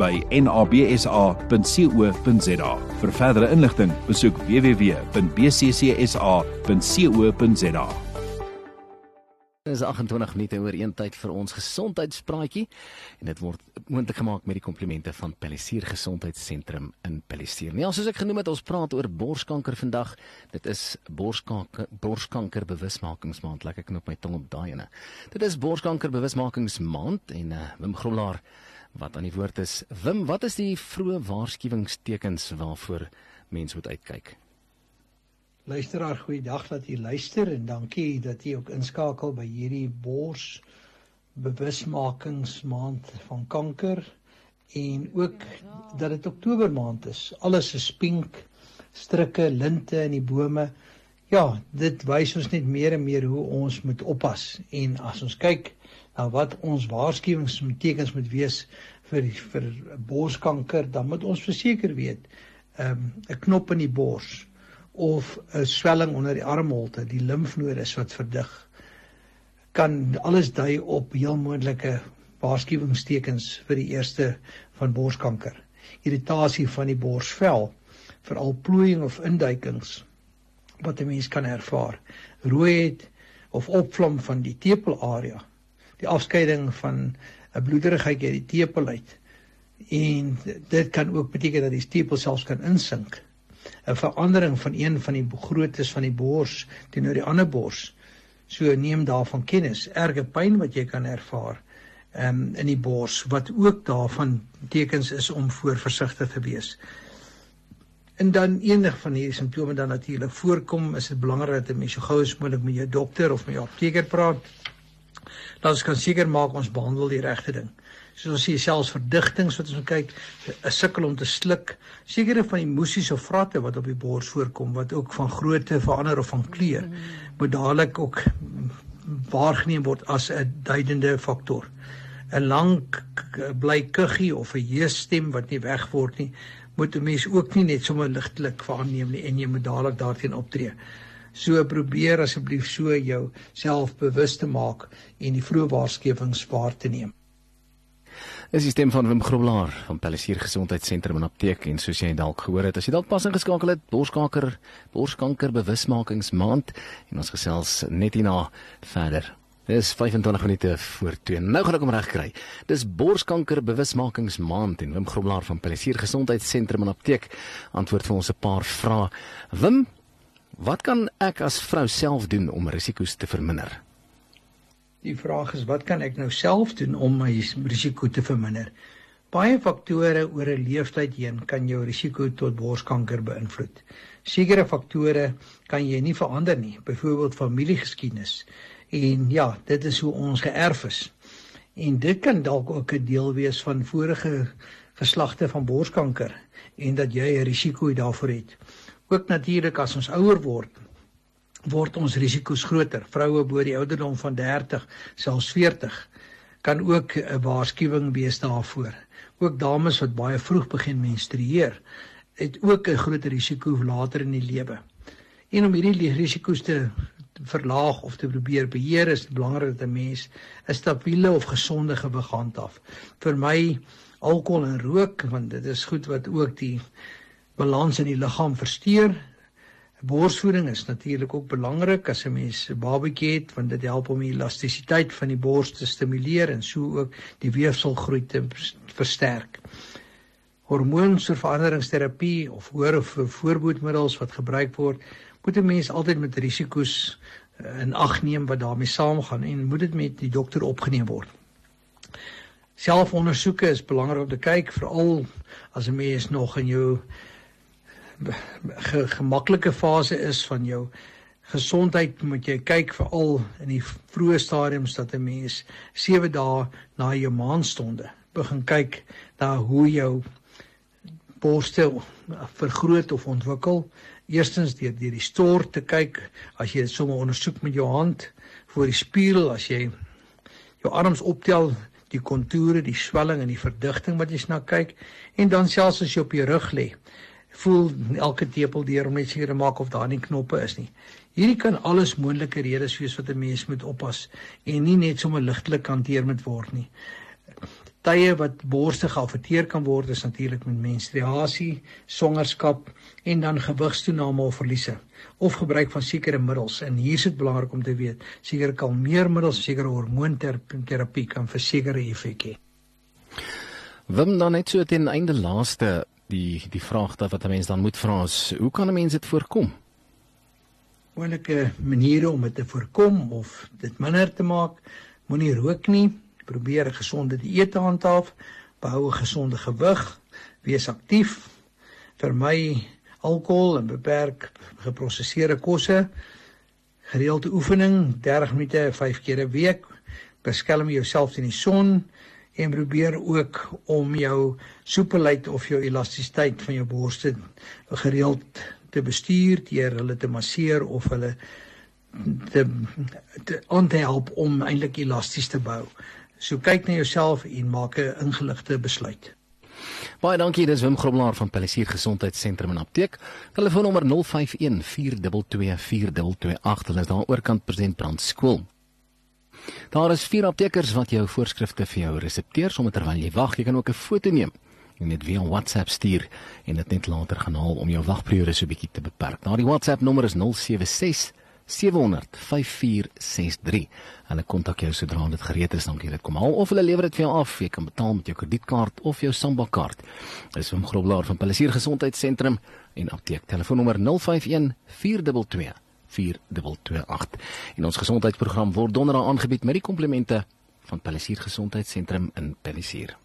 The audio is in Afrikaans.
by nabsa.co.za. Vir verdere inligting, besoek www.bccsa.co.za. Dit is 28 minute oor een tyd vir ons gesondheidspraatjie en dit word moontlik gemaak met die komplimente van Palisier Gesondheidssentrum in Palisier. Nee, soos ek genoem het, ons praat oor borskanker vandag. Dit is borskanker borskanker bewusmakingsmaand. Lekker knop my tong op daai ene. Dit is borskanker bewusmakingsmaand en uh, Wim Grolaar wat aan die woord is. Wim, wat is die vroeë waarskuwingstekens waarvoor mens moet uitkyk? Luisteraar, goeiedag dat u luister en dankie dat u ook inskakel by hierdie bors bewusmakingsmaand van kanker en ook dat dit Oktober maand is. Alles is pink, strikke, linte in die bome. Ja, dit wys ons net meer en meer hoe ons moet oppas en as ons kyk na wat ons waarskuwingstekens moet wees vir vir borskanker, dan moet ons verseker weet, ehm, 'n um, knop in die bors of 'n swelling onder die armholte, die limfnodes wat verdig, kan alles dui op heel moontlike waarskuwingstekens vir die eerste van borskanker. Irritasie van die borsvel, veral plooiing of induikings wat 'n mens kan ervaar. Rooiheid of opvlam van die tepelarea, die afskeiding van 'n bloederigheid uit die tepel uit. En dit kan ook beteken dat die tepel selfs kan insink 'n verandering van een van die groottes van die bors teenoor die ander bors. So neem daarvan kennis, erge pyn wat jy kan ervaar um, in die bors wat ook daarvan tekens is om voorversigtig te wees. En dan enig van hierdie simptome dan natuurlik voorkom, is dit belangrik dat 'n mens so gou as moontlik met jou dokter of met jou apteker praat. Dat ons kan seker maak ons behandel die regte ding. Soos ons sien selfs verdigtings wat ons kyk 'n sukkel om te sluk. Sekere van die musies of vratte wat op die bors voorkom wat ook van grootte verander of van kleur moet dadelik ook waargeneem word as 'n duidende faktor. 'n lang bly kuggie of 'n heestem wat nie weg word nie moet 'n mens ook nie net sommer ligtelik waarneem nie en jy moet dadelik daarteen optree So probeer asseblief so jou self bewus te maak en die vroeë waarskuwings waar te neem. Dis die stem van Wim Groblaar van Palisier Gesondheidssentrum en Apteek en soos jy dalk gehoor het, as jy dalk pas ingeskakel het, borskanker, borskanker bewusmakingsmaand en ons gesels net hierna verder. Dis 25 minute voor 2. Nou gaan ek hom reg kry. Dis borskanker bewusmakingsmaand en Wim Groblaar van Palisier Gesondheidssentrum en Apteek antwoord vir ons 'n paar vrae. Wim, wat kan ek as vrou self doen om risiko's te verminder? Die vraag is wat kan ek nou self doen om my risiko te verminder? Baie faktore oor 'n leeftyd heen kan jou risiko tot borskanker beïnvloed. Sekere faktore kan jy nie verander nie, byvoorbeeld familiegeskiedenis. En ja, dit is hoe ons geërf is. En dit kan dalk ook 'n deel wees van vorige geslagte van borskanker en dat jy 'n risiko daarvoor het. Ook natuurlik as ons ouer word, word ons risiko's groter. Vroue bo die ouderdom van 30, selfs 40 kan ook 'n waarskuwing wees daarvoor. Ook dames wat baie vroeg begin menstrueer, het ook 'n groter risiko later in die lewe. En om hierdie risiko's te verlaag of te probeer beheer is belangrik dat 'n mens 'n stabiele of gesonde gewig handhaaf. Vir my alkohol en rook want dit is goed wat ook die balans in die liggaam versteur Borsvoeding is natuurlik ook belangrik as 'n mens 'n babatjie het want dit help om die elastisiteit van die bors te stimuleer en so ook die weefselgroei te versterk. Hormoonveranderingsterapie of hoor of voorboedmiddels wat gebruik word, moet 'n mens altyd met risiko's eh, in ag neem wat daarmee saamgaan en moet dit met die dokter opgeneem word. Selfondersoeke is belangrik om te kyk veral as 'n mens nog in jou ge, gemaklike fase is van jou gesondheid moet jy kyk veral in die vroeë stadiums dat 'n mens 7 dae na jou maanstonde begin kyk na hoe jou borste vergroot of ontwikkel. Eerstens deur deur die stort te kyk as jy dit sommer ondersoek met jou hand voor die spieël as jy jou arms optel die kontoure, die swelling en die verdigting wat jy na kyk en dan selfs as jy op jou rug lê voel elke tepel deur om net seker te maak of daar nie knoppe is nie. Hierdie kan alles moontlike redes wees wat 'n mens moet oppas en nie net sommer ligtelik hanteer moet word nie. Tye wat borste geaffekteer kan word is natuurlik met menstruasie, swangerskap en dan gewigstoename of verliese of gebruik van sekere middels. En hier is dit belangrik om te weet, sekere kalmeermiddels, sekere hormoonterapie kan versekerde effek hê. Wim dan net so teen einde laaste die die vraag wat 'n mens dan moet vra is hoe kan 'n mens dit voorkom? Moontlike maniere om dit te voorkom of dit minder te maak, moenie rook nie, probeer 'n gesonde dieet handhaaf, behou 'n gesonde gewig, wees aktief, vermy alkohol en beperk geprosesseerde kosse, gereelde oefening, 30 minute 5 keer 'n week, beskerm jouself teen die son en probeer ook om jou soepelheid of jou elastisiteit van jou borste gereeld te bestuur deur hulle te masseer of hulle te te onhelp om eintlik elasties te bou. So kyk na jouself en maak 'n ingeligte besluit. Baie dankie, dis Wim Groblaar van Palisier Gesondheidssentrum en Apteek. Telefoonnommer 051 422 4228. Hulle is daar oorkant President Brand skool. Daar is vier aptekers wat jou voorskrifte vir jou resepteer sommer terwyl jy wag. Jy kan ook 'n foto neem en dit via WhatsApp stuur en dit net later gaan haal om jou wagperiode so bietjie te beperk. Daardie WhatsApp nommer is 076 700 5463. Hulle kontak jou sodra dit gereed is, dankie dit kom haal of hulle lewer dit vir jou af. Jy kan betaal met jou kredietkaart of jou Samba kaart. Dis Wim Groblaar van Palisier Gesondheidssentrum en apteek telefoonnommer 051 422 4228. En ons gesondheidsprogram word donderdag aangebied met die komplimente van Palisier Gesondheidssentrum in Palisier.